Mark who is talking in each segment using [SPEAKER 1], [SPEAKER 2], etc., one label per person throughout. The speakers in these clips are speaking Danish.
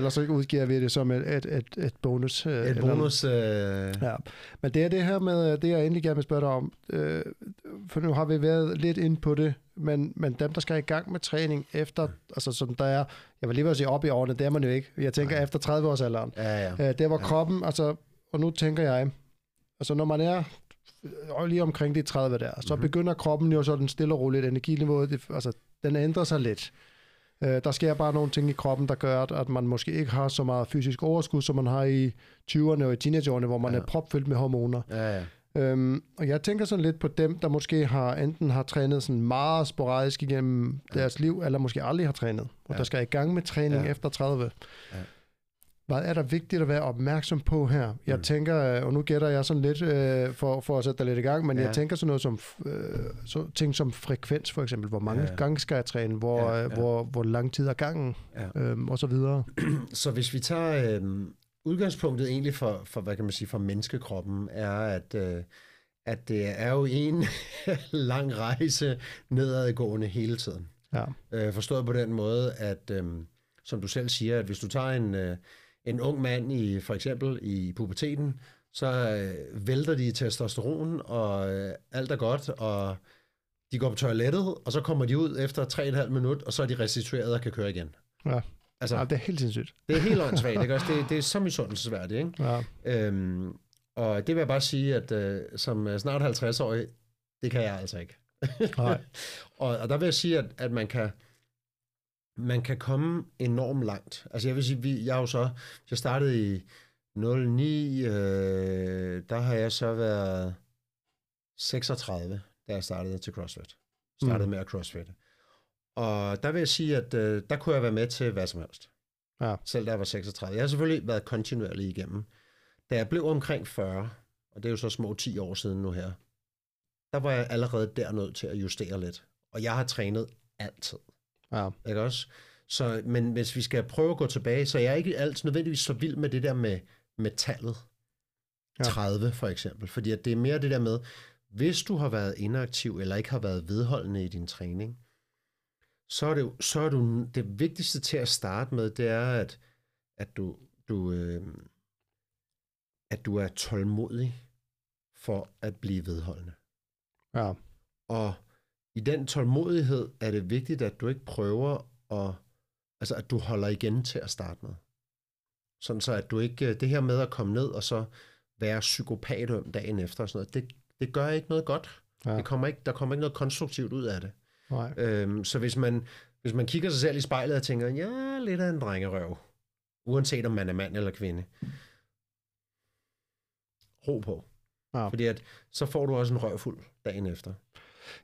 [SPEAKER 1] Ellers så udgiver vi det som et, et, et, et bonus.
[SPEAKER 2] Øh, et bonus. Øh...
[SPEAKER 1] Ja. Men det er det her med, det jeg endelig gerne vil spørge dig om, øh, for nu har vi været lidt ind på det, men, men dem, der skal i gang med træning efter, ja. altså som der er, jeg vil lige vil sige op i årene, det er man jo ikke. Jeg tænker Nej. efter 30 års alderen.
[SPEAKER 2] Ja, ja. Øh,
[SPEAKER 1] det var ja. kroppen, altså, og nu tænker jeg, altså når man er og lige omkring de 30 der, så mm-hmm. begynder kroppen jo sådan stille og roligt, energiniveauet, det, altså den ændrer sig lidt. Øh, der sker bare nogle ting i kroppen, der gør, at man måske ikke har så meget fysisk overskud, som man har i 20'erne og i teenageårene, hvor man ja. er propfyldt med hormoner.
[SPEAKER 2] Ja, ja.
[SPEAKER 1] Øhm, og jeg tænker sådan lidt på dem, der måske har enten har trænet sådan meget sporadisk igennem ja. deres liv, eller måske aldrig har trænet, og ja. der skal i gang med træning ja. efter 30. Ja. Hvad er der vigtigt at være opmærksom på her? Jeg mm. tænker, øh, og nu gætter jeg sådan lidt øh, for, for at sætte dig lidt i gang, men ja. jeg tænker sådan noget som øh, så, ting som frekvens for eksempel. Hvor mange ja. gange skal jeg træne? Hvor, ja, ja. hvor, hvor lang tid er gangen? Ja. Øhm, og så videre.
[SPEAKER 2] så hvis vi tager øh, udgangspunktet egentlig for, for, hvad kan man sige, for menneskekroppen, er, at, øh, at det er jo en lang rejse nedadgående hele tiden.
[SPEAKER 1] Ja.
[SPEAKER 2] Øh, forstået på den måde, at øh, som du selv siger, at hvis du tager en... Øh, en ung mand i for eksempel i puberteten, så øh, vælter de testosteron, og øh, alt er godt, og de går på toilettet, og så kommer de ud efter 3,5 minut, og så er de restitueret og kan køre igen.
[SPEAKER 1] Ja. Altså, ja, det er helt sindssygt.
[SPEAKER 2] Det er helt åndssvagt, ikke? det, det er så misundelsesværdigt. Ikke?
[SPEAKER 1] Ja.
[SPEAKER 2] Øhm, og det vil jeg bare sige, at øh, som snart 50-årig, det kan jeg altså ikke.
[SPEAKER 1] Nej.
[SPEAKER 2] og, og der vil jeg sige, at, at man kan man kan komme enormt langt. Altså jeg vil sige, vi, jeg jo så, jeg startede i 09, øh, der har jeg så været 36, da jeg startede til CrossFit. Startede mm. med at CrossFit. Og der vil jeg sige, at øh, der kunne jeg være med til hvad som helst.
[SPEAKER 1] Ja.
[SPEAKER 2] Selv da jeg var 36. Jeg har selvfølgelig været kontinuerlig igennem. Da jeg blev omkring 40, og det er jo så små 10 år siden nu her, der var jeg allerede der nødt til at justere lidt. Og jeg har trænet altid.
[SPEAKER 1] Ja.
[SPEAKER 2] Ikke også? Så, men hvis vi skal prøve at gå tilbage, så jeg er ikke altid nødvendigvis så vild med det der med, med tallet. Ja. 30 for eksempel. Fordi at det er mere det der med, hvis du har været inaktiv eller ikke har været vedholdende i din træning, så er det, så er du, det vigtigste til at starte med, det er, at, at du, du, øh, at du er tålmodig for at blive vedholdende.
[SPEAKER 1] Ja.
[SPEAKER 2] Og i den tålmodighed er det vigtigt, at du ikke prøver at, altså at du holder igen til at starte med. Sådan så, at du ikke, det her med at komme ned og så være psykopat om dagen efter og sådan noget, det, det gør ikke noget godt. Ja. Det kommer ikke, der kommer ikke noget konstruktivt ud af det.
[SPEAKER 1] Nej.
[SPEAKER 2] Øhm, så hvis man, hvis man kigger sig selv i spejlet og tænker, ja, lidt af en drengerøv, uanset om man er mand eller kvinde, ro på.
[SPEAKER 1] Ja.
[SPEAKER 2] Fordi at, så får du også en røvfuld dagen efter.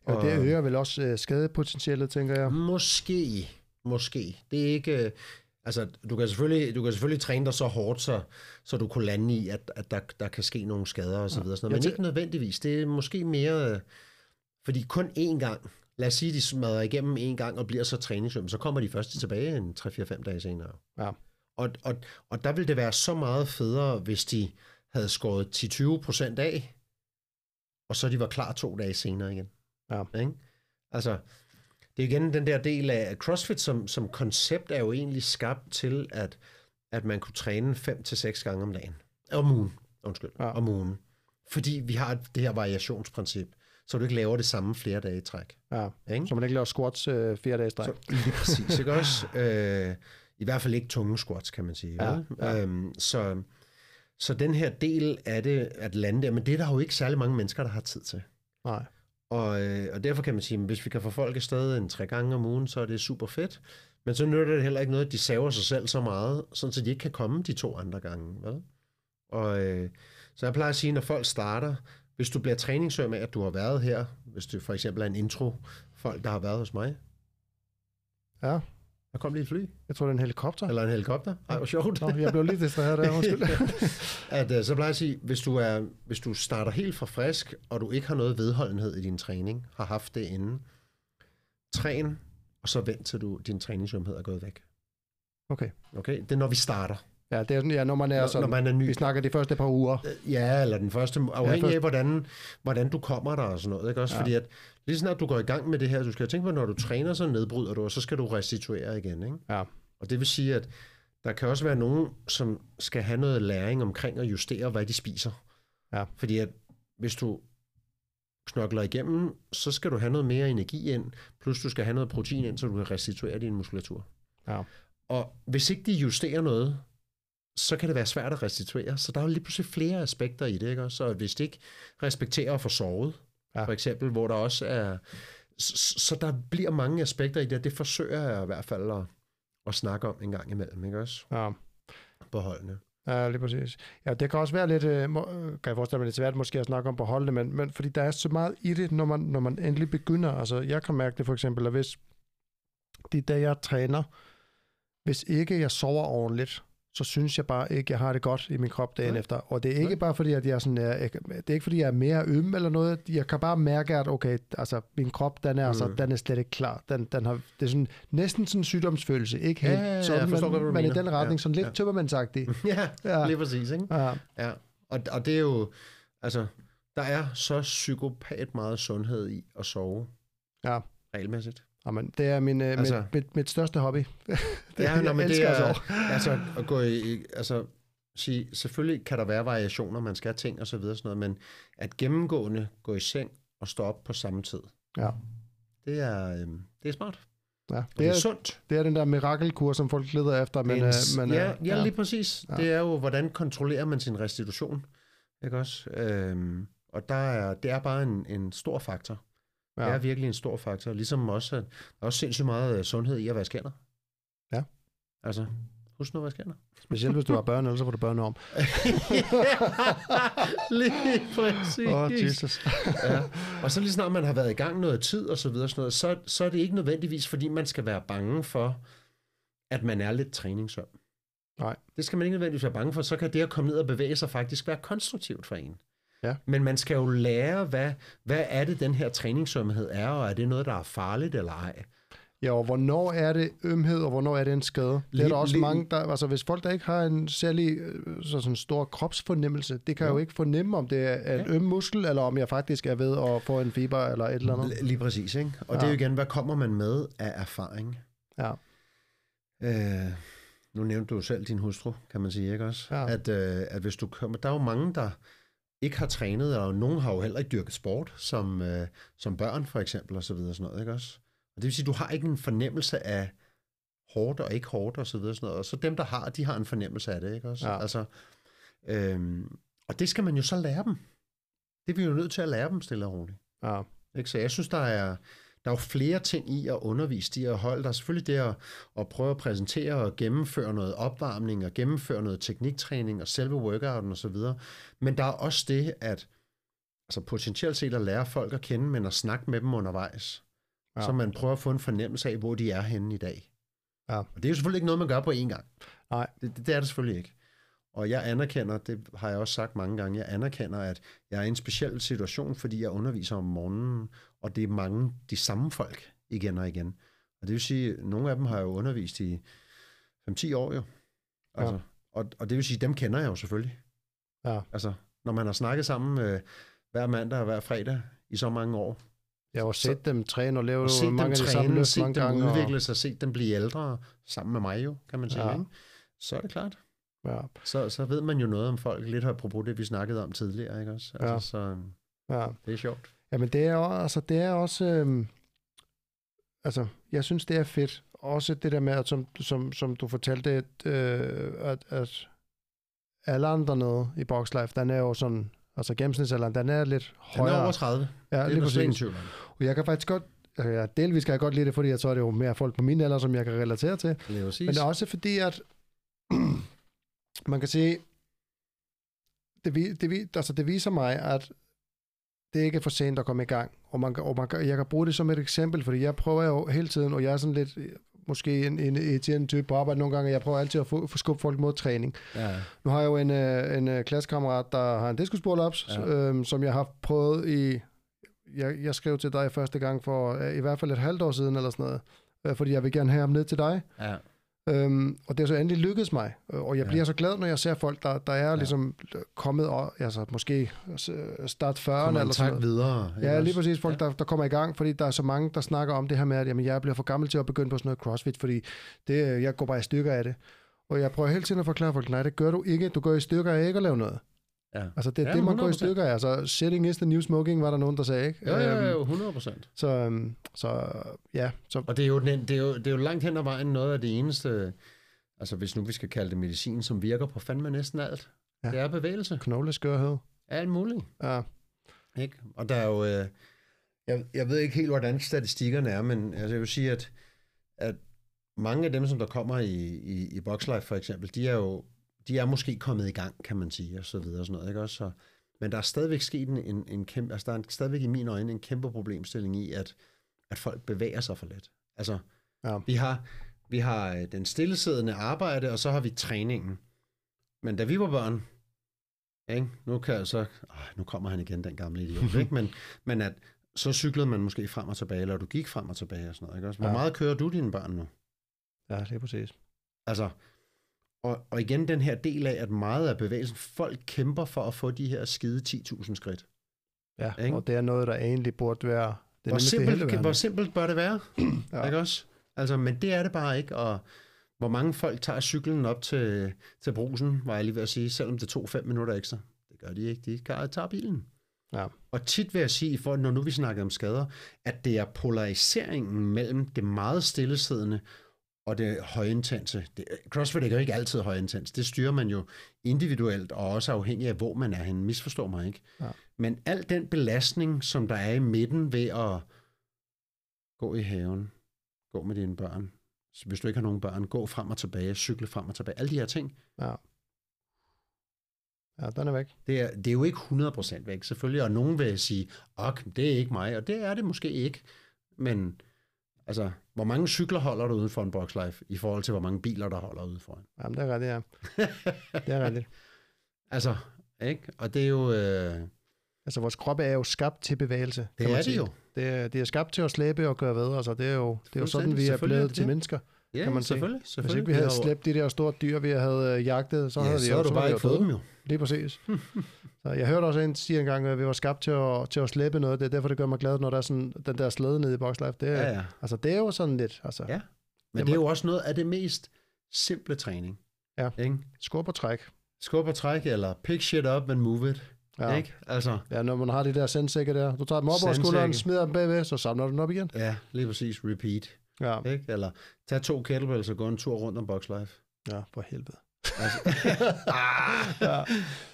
[SPEAKER 1] Og, og det øger vel også øh, skadepotentialet, tænker jeg?
[SPEAKER 2] Måske, måske. Det er ikke... Øh, altså, du kan selvfølgelig, du kan selvfølgelig træne dig så hårdt, så, så du kunne lande i, at, at der, der kan ske nogle skader og så videre. Sådan noget. Men ikke nødvendigvis. Det er måske mere... Øh, fordi kun én gang, lad os sige, de smadrer igennem en gang og bliver så træningsøm, så kommer de først tilbage en 3-4-5 dage senere.
[SPEAKER 1] Ja.
[SPEAKER 2] Og, og, og der ville det være så meget federe, hvis de havde skåret 10-20 procent af, og så de var klar to dage senere igen.
[SPEAKER 1] Ja.
[SPEAKER 2] Ikke? Altså, det er igen den der del af, CrossFit som, som koncept er jo egentlig skabt til, at, at man kunne træne 5 til seks gange om dagen. Om ugen, undskyld, ja. om ugen. Fordi vi har det her variationsprincip, så du ikke laver det samme flere dage i træk.
[SPEAKER 1] Ja,
[SPEAKER 2] ikke?
[SPEAKER 1] så man ikke laver squats øh, fire dage i træk. Så,
[SPEAKER 2] lige præcis, ikke også? Øh, I hvert fald ikke tunge squats, kan man sige.
[SPEAKER 1] Ja, ja.
[SPEAKER 2] Øhm, så, så den her del af det, at lande der, men det er der jo ikke særlig mange mennesker, der har tid til.
[SPEAKER 1] Nej.
[SPEAKER 2] Og, øh, og derfor kan man sige, at hvis vi kan få folk afsted en tre gange om ugen, så er det super fedt. Men så nytter det heller ikke noget, at de saver sig selv så meget, sådan så de ikke kan komme de to andre gange. Vel? Og, øh, så jeg plejer at sige, når folk starter, hvis du bliver træningsøm af, at du har været her, hvis du for eksempel er en intro, folk, der har været hos mig.
[SPEAKER 1] Ja.
[SPEAKER 2] Der kom lige et fly.
[SPEAKER 1] Jeg tror, det er en helikopter.
[SPEAKER 2] Eller en helikopter. Ej, hvor sjovt.
[SPEAKER 1] Nå, jeg blev lige distraheret der, undskyld.
[SPEAKER 2] at, uh, så plejer jeg at sige, hvis du, er, hvis du starter helt fra frisk, og du ikke har noget vedholdenhed i din træning, har haft det inden, træn, og så vent til du, din træningsømhed er gået væk.
[SPEAKER 1] Okay.
[SPEAKER 2] Okay, det er når vi starter.
[SPEAKER 1] Ja, det er sådan, ja, når man er når, sådan, når man er ny. Vi snakker de første par uger.
[SPEAKER 2] Øh, ja, eller den første, afhængig ja, af, hvordan, hvordan du kommer der og sådan noget. Ikke? Også ja. fordi, at lige snart du går i gang med det her, du skal tænke på, når du træner, så nedbryder du, og så skal du restituere igen. Ikke?
[SPEAKER 1] Ja.
[SPEAKER 2] Og det vil sige, at der kan også være nogen, som skal have noget læring omkring at justere, hvad de spiser.
[SPEAKER 1] Ja.
[SPEAKER 2] Fordi at hvis du knokler igennem, så skal du have noget mere energi ind, plus du skal have noget protein ind, så du kan restituere din muskulatur.
[SPEAKER 1] Ja.
[SPEAKER 2] Og hvis ikke de justerer noget, så kan det være svært at restituere. Så der er jo lige pludselig flere aspekter i det, ikke? Så hvis de ikke respekterer at få sovet, ja. for eksempel, hvor der også er... Så, så der bliver mange aspekter i det, og det forsøger jeg i hvert fald at, at snakke om en gang imellem, ikke også?
[SPEAKER 1] Ja.
[SPEAKER 2] På holdene.
[SPEAKER 1] Ja, lige præcis. Ja, det kan også være lidt, øh, må, kan jeg forestille mig, lidt svært måske at snakke om på holdene, men, men fordi der er så meget i det, når man, når man endelig begynder. Altså, jeg kan mærke det for eksempel, at hvis de dage, jeg træner, hvis ikke jeg sover ordentligt, så synes jeg bare ikke, jeg har det godt i min krop dagen
[SPEAKER 2] Nej.
[SPEAKER 1] efter. Og det er ikke
[SPEAKER 2] Nej.
[SPEAKER 1] bare fordi, at jeg sådan er, jeg, det er ikke fordi, jeg er mere øm eller noget. Jeg kan bare mærke, at okay, altså min krop, den er, mm. altså, den er slet ikke klar. Den, den har, det er sådan, næsten sådan en sygdomsfølelse. Ikke helt
[SPEAKER 2] Ja, ja, ja,
[SPEAKER 1] sådan,
[SPEAKER 2] jeg forstår
[SPEAKER 1] men, men i
[SPEAKER 2] mener.
[SPEAKER 1] den retning,
[SPEAKER 2] Ja,
[SPEAKER 1] sådan lidt
[SPEAKER 2] ja.
[SPEAKER 1] tømmermandsagtig.
[SPEAKER 2] Ja.
[SPEAKER 1] ja,
[SPEAKER 2] lige præcis, ikke?
[SPEAKER 1] Ja,
[SPEAKER 2] Ja, og, og det er jo, altså, der er så psykopat meget sundhed i at sove
[SPEAKER 1] ja.
[SPEAKER 2] regelmæssigt.
[SPEAKER 1] Jamen, det er min, altså,
[SPEAKER 2] Altså-
[SPEAKER 1] mit, mit, mit største hobby. det,
[SPEAKER 2] Ja, nå, men det er,
[SPEAKER 1] sove.
[SPEAKER 2] altså, at gå i, altså, sige, selvfølgelig kan der være variationer, man skal have ting og så videre, sådan noget, men at gennemgående gå i seng og stå op på samme tid,
[SPEAKER 1] Ja,
[SPEAKER 2] det er, øhm, det er smart.
[SPEAKER 1] ja. Det,
[SPEAKER 2] det er
[SPEAKER 1] er,
[SPEAKER 2] sundt.
[SPEAKER 1] det er den der mirakelkur, som folk leder efter. Men,
[SPEAKER 2] Men,
[SPEAKER 1] øh,
[SPEAKER 2] men, ja,
[SPEAKER 1] øh,
[SPEAKER 2] ja, lige præcis.
[SPEAKER 1] Ja.
[SPEAKER 2] Det er jo, hvordan kontrollerer man sin restitution, ikke også? Øhm, og der er, det er bare en, en stor faktor. Ja. Det er virkelig en stor faktor. Ligesom også, at der er også sindssygt meget øh, sundhed i at vaske hænder.
[SPEAKER 1] Ja.
[SPEAKER 2] Altså, husk nu at hænder.
[SPEAKER 1] Specielt hvis du har børn, ellers så får du børn om.
[SPEAKER 2] Lige præcis.
[SPEAKER 1] Åh, oh, Jesus.
[SPEAKER 2] ja. Og så lige snart man har været i gang noget tid og så videre, sådan noget, så, så er det ikke nødvendigvis, fordi man skal være bange for, at man er lidt træningssøm.
[SPEAKER 1] Nej.
[SPEAKER 2] Det skal man ikke nødvendigvis være bange for. Så kan det at komme ned og bevæge sig faktisk være konstruktivt for en.
[SPEAKER 1] Ja.
[SPEAKER 2] Men man skal jo lære, hvad, hvad er det, den her træningssømhed er, og er det noget, der er farligt eller ej?
[SPEAKER 1] Ja, og hvornår er det ømhed, og hvornår er det en skade? Det er
[SPEAKER 2] Lige-
[SPEAKER 1] der også
[SPEAKER 2] lige-
[SPEAKER 1] mange, der, altså hvis folk, der ikke har en særlig øh, så sådan stor kropsfornemmelse, det kan
[SPEAKER 2] Ja.
[SPEAKER 1] jo ikke fornemme, om det er en
[SPEAKER 2] Ja.
[SPEAKER 1] øm muskel, eller om jeg faktisk er ved at få en fiber, eller et eller andet.
[SPEAKER 2] Lige præcis, ikke? Og
[SPEAKER 1] Ja.
[SPEAKER 2] det er jo igen, hvad kommer man med af erfaring?
[SPEAKER 1] Ja,
[SPEAKER 2] Øh, nu nævnte du selv din hustru, kan man sige, ikke også?
[SPEAKER 1] Ja.
[SPEAKER 2] At, øh, at hvis du kommer... Der er jo mange, der ikke har trænet, og nogen har jo heller ikke dyrket sport, som, øh, som børn for eksempel, og så videre, sådan noget, ikke også? Og det vil sige, du har ikke en fornemmelse af hårdt og ikke hårdt, og så videre, sådan noget. Og så dem, der har, de har en fornemmelse af det, ikke også?
[SPEAKER 1] Ja.
[SPEAKER 2] Altså, øhm, og det skal man jo så lære dem. Det er vi jo nødt til at lære dem stille og roligt.
[SPEAKER 1] ja,
[SPEAKER 2] Ikke? Så jeg synes, der er, der er jo flere ting i at undervise de her hold. Der er selvfølgelig det at, at prøve at præsentere og gennemføre noget opvarmning og gennemføre noget tekniktræning og selve workouten og så videre. Men der er også det, at altså potentielt set at lære folk at kende, men at snakke med dem undervejs.
[SPEAKER 1] Ja.
[SPEAKER 2] Så man prøver at få en fornemmelse af, hvor de er henne i dag.
[SPEAKER 1] Ja.
[SPEAKER 2] Og det er jo selvfølgelig ikke noget, man gør på én gang.
[SPEAKER 1] Nej.
[SPEAKER 2] Det, det, det er det selvfølgelig ikke. Og jeg anerkender, det har jeg også sagt mange gange, jeg anerkender, at jeg er i en speciel situation, fordi jeg underviser om morgenen, og det er mange de samme folk igen og igen. Og det vil sige, at nogle af dem har jeg jo undervist i 5-10 år jo. Altså,
[SPEAKER 1] Ja.
[SPEAKER 2] og, og det vil sige, dem kender jeg jo selvfølgelig.
[SPEAKER 1] ja.
[SPEAKER 2] Altså, når man har snakket sammen øh, hver mandag og hver fredag i så mange år,
[SPEAKER 1] Jeg har set dem træne og lave
[SPEAKER 2] og set
[SPEAKER 1] mange
[SPEAKER 2] dem
[SPEAKER 1] af de samme
[SPEAKER 2] træne,
[SPEAKER 1] løft
[SPEAKER 2] set
[SPEAKER 1] mange
[SPEAKER 2] dem
[SPEAKER 1] gange. og-
[SPEAKER 2] udvikle sig, set dem blive ældre sammen med mig jo, kan man sige.
[SPEAKER 1] Ja.
[SPEAKER 2] Ikke? Så er det klart.
[SPEAKER 1] Ja,
[SPEAKER 2] Så, så ved man jo noget om folk, lidt apropos det, vi snakkede om tidligere, ikke også? Altså,
[SPEAKER 1] Ja.
[SPEAKER 2] Så
[SPEAKER 1] ja.
[SPEAKER 2] det er sjovt.
[SPEAKER 1] Jamen det er altså det er også, øhm, altså jeg synes det er fedt, også det der med, at som, som, som du fortalte, at, øh, at, at alderen dernede i Boxlife, den er jo sådan, altså gennemsnitsalderen, den er lidt højere.
[SPEAKER 2] er over 30.
[SPEAKER 1] ja,
[SPEAKER 2] det er
[SPEAKER 1] lige præcis. Og jeg kan faktisk godt, altså jeg delvis kan jeg godt lide det, fordi jeg tror, det er jo mere folk på min alder, som jeg kan relatere til.
[SPEAKER 2] Det er
[SPEAKER 1] Men det er også fordi, at man kan sige, det, det, altså det viser mig, at det ikke er for sent at komme i gang. Og, man, og man, jeg kan bruge det som et eksempel, fordi jeg prøver jo hele tiden, og jeg er sådan lidt, øh, måske en, en irriterende type på arbejde nogle gange, jeg prøver altid at få, få skubbe folk mod træning.
[SPEAKER 2] Ja.
[SPEAKER 1] Nu har jeg jo en, øh, en øh, klassekammerat, der har en diskusprolaps,
[SPEAKER 2] Ja.
[SPEAKER 1] øhm, som jeg har prøvet i, jeg, jeg skrev til dig første gang for i hvert fald et halvt år siden, eller sådan noget, øh, fordi jeg vil gerne have ham ned til dig.
[SPEAKER 2] ja.
[SPEAKER 1] Øhm, og det er så endelig lykkedes mig, og jeg bliver ja. så glad, når jeg ser folk, der, der er ja. ligesom kommet, og, altså måske start 40'erne eller sådan noget.
[SPEAKER 2] videre.
[SPEAKER 1] Ja, lige præcis folk, ja. der, der kommer i gang, fordi der er så mange, der snakker om det her med, at jamen, jeg bliver for gammel til at begynde på sådan noget crossfit, fordi det, jeg går bare i stykker af det. Og jeg prøver hele tiden at forklare folk, nej, det gør du ikke. Du går i stykker af ikke at lave noget. Ja. Altså, det er ja, det, man 100%. går i stykker af. Altså, setting is the new smoking, var der nogen, der sagde, ikke?
[SPEAKER 2] Ja, ja, ja, 100 procent.
[SPEAKER 1] Så, um, så, ja. Så.
[SPEAKER 2] Og det er, jo, det, er jo, det er jo langt hen ad vejen noget af det eneste, altså hvis nu vi skal kalde det medicin, som virker på fandme næsten alt. Ja. Det er bevægelse.
[SPEAKER 1] Knogleskørhed.
[SPEAKER 2] Alt muligt.
[SPEAKER 1] Ja.
[SPEAKER 2] Ikke? Og der er jo, øh, jeg, jeg ved ikke helt, hvordan statistikkerne er, men altså, jeg vil sige, at, at mange af dem, som der kommer i, i, i Boxlife for eksempel, de er jo de er måske kommet i gang, kan man sige, og så videre og sådan noget, ikke også? Så, men der er stadigvæk sket en, en, en kæmpe, altså der er stadigvæk i mine øjne en kæmpe problemstilling i, at, at folk bevæger sig for lidt. Altså, ja. vi har, vi har øh, den stillesiddende arbejde, og så har vi træningen. Men da vi var børn, ikke? nu kan jeg så, øh, nu kommer han igen, den gamle idiot, ikke? Men, men at så cyklede man måske frem og tilbage, eller du gik frem og tilbage og sådan noget, ikke også? Hvor ja. meget kører du dine børn nu?
[SPEAKER 1] Ja, det er præcis.
[SPEAKER 2] Altså, og, og igen den her del af, at meget af bevægelsen, folk kæmper for at få de her skide 10.000 skridt.
[SPEAKER 1] Ja, ikke? og det er noget, der egentlig burde være
[SPEAKER 2] det hvor, simpelt, det hvor simpelt bør det være? ja. Ikke også? Altså, men det er det bare ikke, og hvor mange folk tager cyklen op til, til brusen, var jeg lige ved at sige, selvom det tog fem minutter ekstra. Det gør de ikke, de tager bilen. Ja. Og tit vil jeg sige, for når nu vi snakker om skader, at det er polariseringen mellem det meget stillesiddende og det højintense. Det, CrossFit er jo ikke altid højintens. Det styrer man jo individuelt, og også afhængig af, hvor man er henne. Misforstår mig ikke. Ja. Men al den belastning, som der er i midten ved at gå i haven, gå med dine børn, hvis du ikke har nogen børn, gå frem og tilbage, cykle frem og tilbage, alle de her ting.
[SPEAKER 1] Ja. Ja, den er væk.
[SPEAKER 2] Det er, det er jo ikke 100% væk, selvfølgelig, og nogen vil sige, ok, det er ikke mig, og det er det måske ikke, men Altså, hvor mange cykler holder du ude for en Boxlife, i forhold til, hvor mange biler, der holder ude foran?
[SPEAKER 1] Jamen, det er rigtigt, ja. det er rigtigt.
[SPEAKER 2] altså, ikke? Og det er jo... Øh...
[SPEAKER 1] Altså, vores krop er jo skabt til bevægelse.
[SPEAKER 2] Det er det jo.
[SPEAKER 1] Det er, det er skabt til at slæbe og gøre ved. Altså, det er jo, det er jo sådan, vi er blevet til mennesker.
[SPEAKER 2] Ja, kan man selvfølgelig,
[SPEAKER 1] sige. selvfølgelig. Hvis ikke vi havde slæbt de der store dyr, vi havde øh, jagtet, så ja, havde vi
[SPEAKER 2] så jo,
[SPEAKER 1] så
[SPEAKER 2] du bare ikke fået dem jo.
[SPEAKER 1] Lige præcis. så jeg hørte også en sige engang, at vi var skabt til at, til at slæbe noget. Det er derfor, det gør mig glad, når der er sådan, den der slæde nede i Boxlife. Det er, ja, ja. Altså, det er jo sådan lidt. Altså,
[SPEAKER 2] ja, men det, det er jo også noget af det mest simple træning.
[SPEAKER 1] Ja, ikke? skub og træk.
[SPEAKER 2] Skub og træk, eller pick shit up and move it. Ja. Ikke? Altså,
[SPEAKER 1] ja, når man har de der sandsække der. Du tager dem op over skulderen, smider dem bagved, så samler du dem op igen.
[SPEAKER 2] Ja, lige præcis. Repeat. Ja. Ikke? Eller tag to kettlebells og gå en tur rundt om Box Life.
[SPEAKER 1] Ja, for helvede.
[SPEAKER 2] Altså, ja.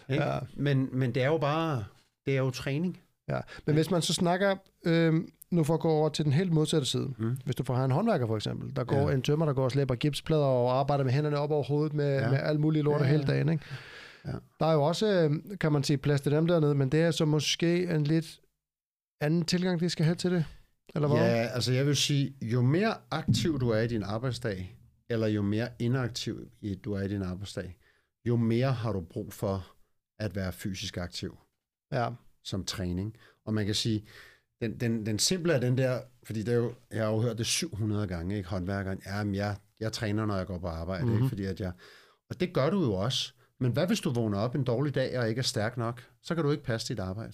[SPEAKER 2] Ja. Men, men det er jo bare, det er jo træning.
[SPEAKER 1] Ja, men hvis man så snakker, øhm, nu for at gå over til den helt modsatte side. Mm. Hvis du får en håndværker for eksempel, der går ja. en tømmer, der går og slæber gipsplader og arbejder med hænderne op over hovedet med, ja. med alt muligt lort ja, ja. hele dagen. Ikke? Ja. Der er jo også, øhm, kan man sige, plads til dem dernede, men det er så måske en lidt anden tilgang, de skal have til det. Eller hvad?
[SPEAKER 2] Ja, altså jeg vil sige, jo mere aktiv du er i din arbejdsdag, eller jo mere inaktiv du er i din arbejdsdag, jo mere har du brug for at være fysisk aktiv.
[SPEAKER 1] Ja.
[SPEAKER 2] Som træning. Og man kan sige, den, den, den simple er den der, fordi det er jo, jeg har jo hørt det 700 gange, ikke håndværkeren, ja, men jeg, jeg træner, når jeg går på arbejde, mm-hmm. ikke? Mhm. fordi at jeg, og det gør du jo også. Men hvad hvis du vågner op en dårlig dag og ikke er stærk nok? Så kan du ikke passe dit arbejde.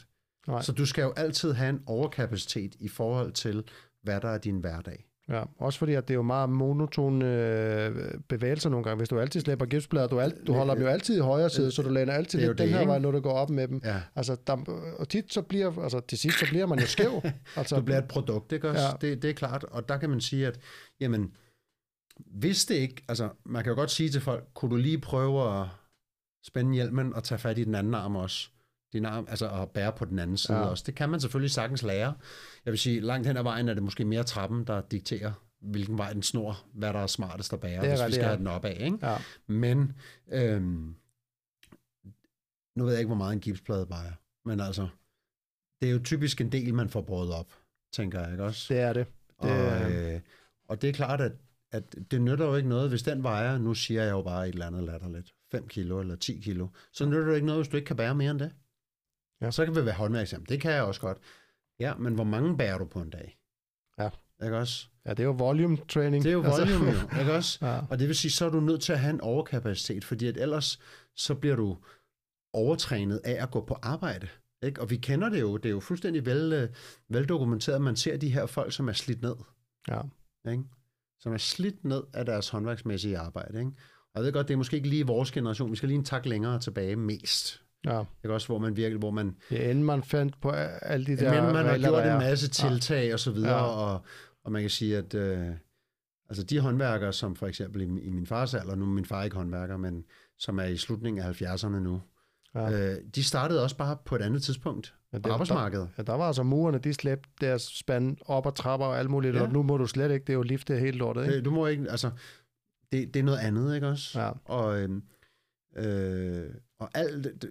[SPEAKER 2] Nej. Så du skal jo altid have en overkapacitet i forhold til, hvad der er din hverdag.
[SPEAKER 1] Ja, også fordi at det er jo meget monotone øh, bevægelser nogle gange. Hvis du altid slæber gipsplader, du, alt, du holder dem jo altid i højre side, så du læner altid lidt den her vej, når du går op med dem. Ja. Altså, der, og tit så bliver, altså til sidst så bliver man jo skæv. Altså,
[SPEAKER 2] du bliver et produkt, ikke også? Ja. Det, det er klart, og der kan man sige, at jamen, hvis det ikke, altså man kan jo godt sige til folk, kunne du lige prøve at spænde hjelmen og tage fat i den anden arm også? Din arm, altså at bære på den anden side ja. også. Det kan man selvfølgelig sagtens lære. Jeg vil sige, langt hen ad vejen er det måske mere trappen, der dikterer, hvilken vej den snor, hvad der er smartest at bære, hvis vi skal have den opad. Ikke? Ja. Men øhm, nu ved jeg ikke, hvor meget en gipsplade vejer, men altså, det er jo typisk en del, man får båret op, tænker jeg, ikke også?
[SPEAKER 1] Det er det. det
[SPEAKER 2] og, øh, og det er klart, at, at det nytter jo ikke noget, hvis den vejer, nu siger jeg jo bare et eller andet latterligt, 5 kilo eller 10 kilo, så nytter det ikke noget, hvis du ikke kan bære mere end det. Ja. Så kan vi være håndværksam. Det kan jeg også godt. Ja, men hvor mange bærer du på en dag?
[SPEAKER 1] Ja.
[SPEAKER 2] Ikke også?
[SPEAKER 1] Ja, det er jo volume training.
[SPEAKER 2] Det er jo volume, altså. jo, ikke også?
[SPEAKER 1] Ja.
[SPEAKER 2] Og det vil sige, så er du nødt til at have en overkapacitet, fordi at ellers så bliver du overtrænet af at gå på arbejde. Ikke? Og vi kender det jo, det er jo fuldstændig vel, øh, veldokumenteret, at man ser de her folk, som er slidt ned.
[SPEAKER 1] Ja.
[SPEAKER 2] Ikke? Som er slidt ned af deres håndværksmæssige arbejde. Ikke? Og jeg ved godt, det er måske ikke lige vores generation. Vi skal lige en tak længere tilbage mest.
[SPEAKER 1] Ja.
[SPEAKER 2] Ikke også, hvor man virkelig, hvor man...
[SPEAKER 1] Ja, inden man fandt på alle de der
[SPEAKER 2] Men man har gjort
[SPEAKER 1] der
[SPEAKER 2] en masse tiltag ja. og så videre,
[SPEAKER 1] Ja.
[SPEAKER 2] og, og man kan sige, at øh, altså de håndværkere, som for eksempel i, i min fars alder, nu er min far ikke håndværker, men som er i slutningen af 70'erne nu,
[SPEAKER 1] Ja.
[SPEAKER 2] ja. øh, de startede også bare på et andet tidspunkt
[SPEAKER 1] Men
[SPEAKER 2] på arbejdsmarkedet.
[SPEAKER 1] Ja, der var altså murerne, de slæbte deres spand op og trapper og alt muligt, ja.
[SPEAKER 2] Ja.
[SPEAKER 1] og nu må du slet ikke, det er jo liftet helt lortet, ikke?
[SPEAKER 2] Det, du må ikke, altså, det, det er noget andet, ikke også?
[SPEAKER 1] Ja.
[SPEAKER 2] Og, øhm, øh, og alt, det, det-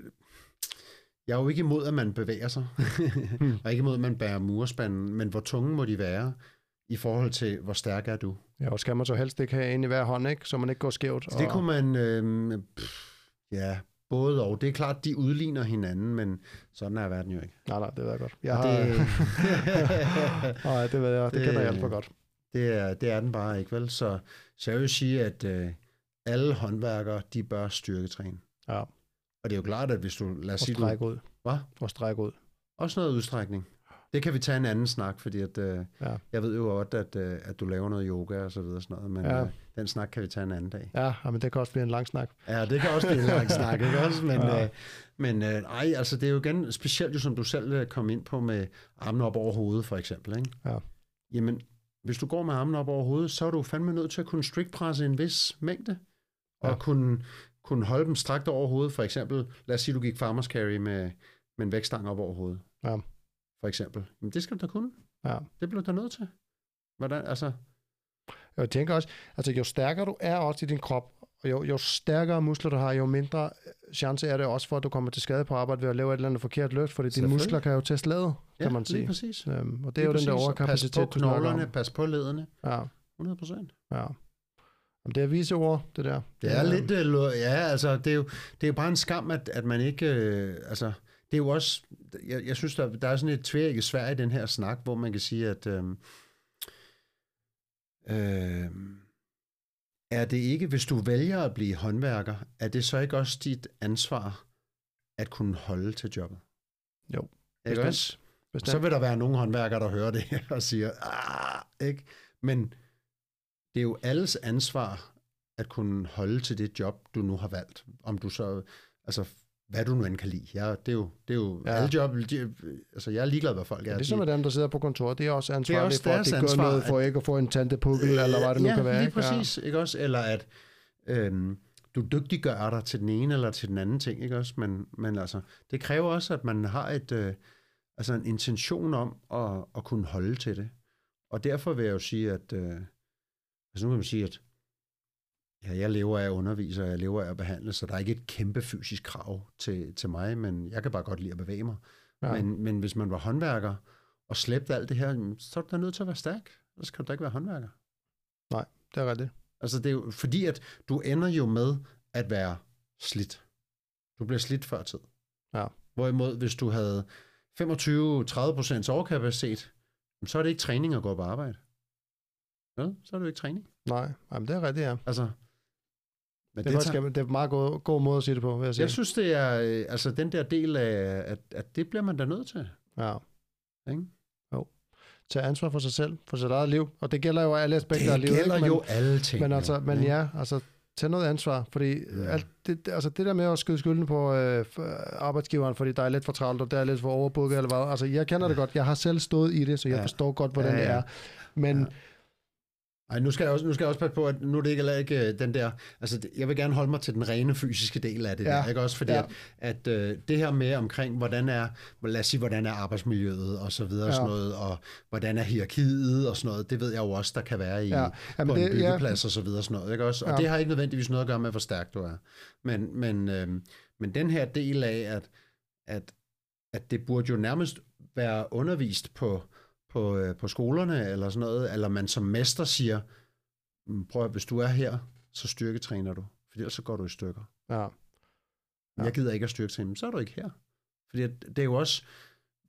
[SPEAKER 2] jeg er jo ikke imod, at man bevæger sig,
[SPEAKER 1] Hmm.
[SPEAKER 2] og ikke imod, at man bærer murespanden, men hvor tunge må de være i forhold til, hvor stærk er du?
[SPEAKER 1] Ja, og skal man så helst ikke have en i hver hånd, ikke? Så man ikke går skævt.
[SPEAKER 2] Så det kunne man, øh, pff, ja, både og. Det er klart, de udligner hinanden, men sådan er verden jo ikke.
[SPEAKER 1] Nej, nej, det ved jeg godt. Jeg
[SPEAKER 2] Og
[SPEAKER 1] har...
[SPEAKER 2] det,
[SPEAKER 1] Nej, det ved jeg, det, det
[SPEAKER 2] Det-
[SPEAKER 1] kender jeg alt for godt.
[SPEAKER 2] det, er, det er den bare ikke, vel? Så, så jeg vil sige, at øh, alle håndværkere, de bør styrketræne.
[SPEAKER 1] Ja,
[SPEAKER 2] Og det er jo klart, at hvis du, lad os
[SPEAKER 1] og
[SPEAKER 2] sige, du,
[SPEAKER 1] strække ud.
[SPEAKER 2] hvad?
[SPEAKER 1] Og strække ud.
[SPEAKER 2] Også noget udstrækning. Det kan vi tage en anden snak, fordi at, øh,
[SPEAKER 1] Ja.
[SPEAKER 2] jeg ved jo godt, at, øh, at du laver noget yoga og så videre og sådan noget, men
[SPEAKER 1] Ja.
[SPEAKER 2] øh, den snak kan vi tage en anden dag.
[SPEAKER 1] Ja, men det kan også blive en lang snak.
[SPEAKER 2] Ja, det kan også blive en lang snak, ikke også? Men,
[SPEAKER 1] Ja.
[SPEAKER 2] ja. øh, men øh, ej, altså det er jo igen, specielt jo som du selv øh, kom ind på med armene op over hovedet, for eksempel, ikke?
[SPEAKER 1] Ja.
[SPEAKER 2] Jamen, hvis du går med armene op over hovedet, så er du fandme nødt til at kunne strikpresse en vis mængde, og
[SPEAKER 1] Ja.
[SPEAKER 2] kunne, kunne holde dem strakt over hovedet, for eksempel, lad os sige, du gik farmers carry med, med en vægtstang op over hovedet,
[SPEAKER 1] Ja.
[SPEAKER 2] for eksempel. Men det skal du da kunne.
[SPEAKER 1] Ja.
[SPEAKER 2] Det bliver du da nødt til. Hvordan, altså,
[SPEAKER 1] Jeg tænker også, altså jo stærkere du er også i din krop, og jo, jo stærkere muskler du har, jo mindre øh, chance er det også for, at du kommer til skade på arbejde ved at lave et eller andet forkert løft, fordi dine muskler kan jo til slade, kan man
[SPEAKER 2] lige
[SPEAKER 1] sige.
[SPEAKER 2] præcis.
[SPEAKER 1] Øhm, og det er
[SPEAKER 2] Lige
[SPEAKER 1] jo den der
[SPEAKER 2] præcis.
[SPEAKER 1] Overkapacitet,
[SPEAKER 2] Pas på knoglerne, pas på ledene.
[SPEAKER 1] Ja,
[SPEAKER 2] 100 procent.
[SPEAKER 1] ja. Jamen, det er vise ord, det der.
[SPEAKER 2] Det er lidt, øh, ja, altså, det er jo, det er jo bare en skam, at, at man ikke, øh, altså, det er jo også, jeg, jeg synes, der, der er sådan et tvækket svær i den her snak, hvor man kan sige, at, øh, øh, er det ikke, hvis du vælger at blive håndværker, er det så ikke også dit ansvar at kunne holde til jobbet?
[SPEAKER 1] Jo,
[SPEAKER 2] Ikke også?
[SPEAKER 1] Bestemt.
[SPEAKER 2] Så vil der være nogle håndværkere, der hører det her og siger, ah, ikke? Men det er jo alles ansvar at kunne holde til det job, du nu har valgt. Om du så, altså hvad du nu end kan lide. Ja, det er jo, det er jo
[SPEAKER 1] Ja.
[SPEAKER 2] ja. alle job, de, altså jeg er ligeglad, hvad folk er.
[SPEAKER 1] Ja, ligesom med dem, der sidder på kontoret, det er også ansvarlige
[SPEAKER 2] også
[SPEAKER 1] for, at
[SPEAKER 2] deres
[SPEAKER 1] de gør
[SPEAKER 2] ansvar,
[SPEAKER 1] noget for ikke at få en tantepukkel, øh, eller hvad det nu
[SPEAKER 2] ja,
[SPEAKER 1] kan være.
[SPEAKER 2] lige
[SPEAKER 1] ikke? Ja.
[SPEAKER 2] præcis, ikke også? Eller at øhm, du dygtiggør dig til den ene eller til den anden ting, ikke også? Men, men altså, det kræver også, at man har et, øh, altså en intention om at, at kunne holde til det. Og derfor vil jeg jo sige, at øh, altså nu kan man sige, at ja, jeg lever af at undervise, og jeg lever af at behandle, så der er ikke et kæmpe fysisk krav til, til mig, men jeg kan bare godt lide at bevæge mig.
[SPEAKER 1] Ja.
[SPEAKER 2] Men, men hvis man var håndværker og slæbte alt det her, så er du da nødt til at være stærk. Ellers kan du da ikke være håndværker.
[SPEAKER 1] Det er rigtigt.
[SPEAKER 2] Altså det er jo fordi, at du ender jo med at være slidt. Du bliver slidt før tid.
[SPEAKER 1] Ja.
[SPEAKER 2] Hvorimod, hvis du havde 25-30% overkapacitet, så er det ikke træning at gå på arbejde. Ja, så er det jo ikke træning.
[SPEAKER 1] Nej, Jamen, det er rigtigt, ja.
[SPEAKER 2] Altså, men
[SPEAKER 1] Det er, faktisk, det er meget god, god måde at sige det på, vil jeg sige.
[SPEAKER 2] jeg synes, det er øh, altså den der del af, at, at det bliver man da nødt til.
[SPEAKER 1] Ja.
[SPEAKER 2] Ikke?
[SPEAKER 1] Jo. Tage ansvar for sig selv, for sit eget liv. Og det gælder jo alle aspekter af
[SPEAKER 2] Det
[SPEAKER 1] livet.
[SPEAKER 2] gælder
[SPEAKER 1] ikke? Men,
[SPEAKER 2] jo alle ting.
[SPEAKER 1] men, altså, men ja, altså, tag noget ansvar. Fordi
[SPEAKER 2] Ja.
[SPEAKER 1] alt det, det- altså, det der med at skyde skylden på øh, arbejdsgiveren, fordi der er lidt for travlt, og der er lidt for overbooket, eller hvad. Altså, jeg kender det godt. Jeg har selv stået i det, så jeg
[SPEAKER 2] Ja.
[SPEAKER 1] forstår godt, hvordan
[SPEAKER 2] Ja,
[SPEAKER 1] det
[SPEAKER 2] ja.
[SPEAKER 1] er. Men
[SPEAKER 2] Ja. Ej, nu skal, jeg også, nu skal jeg også passe på, at nu er det ikke, ikke øh, den der... Altså, jeg vil gerne holde mig til den rene fysiske del af det
[SPEAKER 1] Ja.
[SPEAKER 2] ja. der, ikke også? Fordi
[SPEAKER 1] Ja.
[SPEAKER 2] ja. at, at øh, det her med omkring, hvordan er, lad os sige, hvordan er arbejdsmiljøet og så videre
[SPEAKER 1] Ja.
[SPEAKER 2] og sådan noget, og hvordan er hierarkiet og sådan noget, det ved jeg jo også, der kan være i,
[SPEAKER 1] Ja.
[SPEAKER 2] ja.
[SPEAKER 1] Jamen,
[SPEAKER 2] på en
[SPEAKER 1] det- ja.
[SPEAKER 2] byggeplads og så videre og sådan noget, ikke også? Og
[SPEAKER 1] Ja.
[SPEAKER 2] det har ikke nødvendigvis noget at gøre med, hvor stærk du er. Men, men, øh, men den her del af, at, at, at det burde jo nærmest være undervist på, på, øh, på skolerne eller sådan noget, eller man som mester siger, "Mm, prøv at, hvis du er her, så styrketræner du, for ellers så går du i stykker.
[SPEAKER 1] ja,
[SPEAKER 2] Ja. Jeg gider ikke at styrketræne, men så er du ikke her. Fordi det er jo også,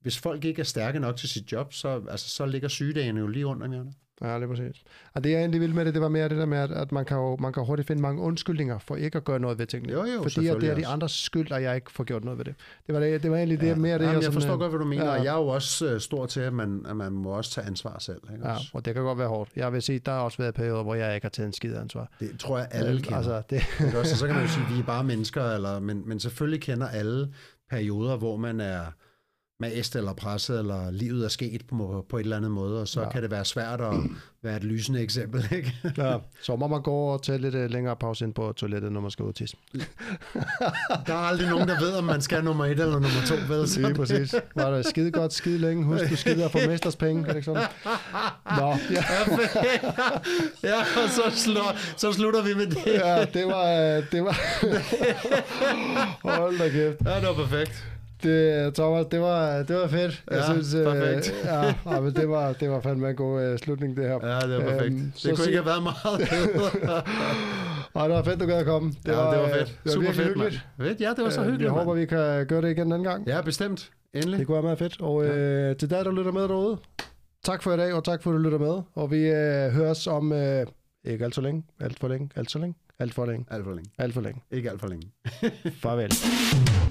[SPEAKER 2] hvis folk ikke er stærke nok til sit job, så, altså, så ligger sygedagene jo lige rundt om hjørnet.
[SPEAKER 1] Ja, det er præcis. Og det jeg egentlig ville med det, det var mere det der med, at, at man, kan jo, man kan hurtigt finde mange undskyldninger for ikke at gøre noget ved tingene.
[SPEAKER 2] Jo, jo,
[SPEAKER 1] Fordi at det er de andres skyld, at jeg ikke får gjort noget ved det. Det var, det, det var egentlig det,
[SPEAKER 2] Ja.
[SPEAKER 1] mere det,
[SPEAKER 2] Jamen, jeg
[SPEAKER 1] sådan,
[SPEAKER 2] forstår
[SPEAKER 1] øh,
[SPEAKER 2] godt, hvad du mener,
[SPEAKER 1] ja.
[SPEAKER 2] og jeg er jo også øh, stor til, at man, at man må også tage ansvar selv. Ikke?
[SPEAKER 1] Ja, og det kan godt være hårdt. Jeg vil sige, der har også været perioder, hvor jeg ikke har taget en skid ansvar.
[SPEAKER 2] Det tror jeg, alle kender.
[SPEAKER 1] Altså, det,
[SPEAKER 2] også? Og så kan man jo sige, at vi er bare mennesker, eller, men, men selvfølgelig kender alle perioder, hvor man er mast eller presset, eller livet er sket på, på et eller andet måde, og så
[SPEAKER 1] Ja.
[SPEAKER 2] kan det være svært at være et lysende eksempel. Ikke?
[SPEAKER 1] ja, så må man gå og tage lidt øh, længere pause ind på toilettet, når man skal ud tisse.
[SPEAKER 2] Der er aldrig nogen, der ved, om man skal nummer et eller nummer to. Vel? Så
[SPEAKER 1] Lige præcis. Var det skide godt, skide længe. Husk, du skider for mesters penge. Er det ikke sådan? Nå, ja.
[SPEAKER 2] ja, og så, slår, så slutter vi med det.
[SPEAKER 1] ja, det var... øh, Det var Hold da kæft.
[SPEAKER 2] Ja, det var perfekt.
[SPEAKER 1] Det, Thomas, det var, det var fedt. Jeg
[SPEAKER 2] Ja,
[SPEAKER 1] synes, øh,
[SPEAKER 2] perfekt.
[SPEAKER 1] ja, ja, men det var, det var fandme en god uh, slutning, det her.
[SPEAKER 2] Ja, det var perfekt.
[SPEAKER 1] Øhm,
[SPEAKER 2] det
[SPEAKER 1] så
[SPEAKER 2] kunne
[SPEAKER 1] sig-
[SPEAKER 2] ikke have været meget bedre.
[SPEAKER 1] Og det var fedt, du gad at komme. Det
[SPEAKER 2] ja,
[SPEAKER 1] var,
[SPEAKER 2] det var
[SPEAKER 1] øh,
[SPEAKER 2] fedt.
[SPEAKER 1] Det var
[SPEAKER 2] Super fedt,
[SPEAKER 1] hyggeligt.
[SPEAKER 2] Fedt, ja, det var så
[SPEAKER 1] Øh,
[SPEAKER 2] hyggeligt,
[SPEAKER 1] Jeg håber, vi kan gøre det igen en anden gang.
[SPEAKER 2] Ja, bestemt. Endelig.
[SPEAKER 1] Det kunne være meget fedt. Og øh, til dig, der lytter med derude, tak for i dag, og tak for, at du lytter med. Og vi øh, høres om øh, ikke alt for længe, alt for længe, alt for længe, alt for længe,
[SPEAKER 2] Alt for længe.
[SPEAKER 1] alt for længe.
[SPEAKER 2] Ikke alt for længe.
[SPEAKER 1] Farvel.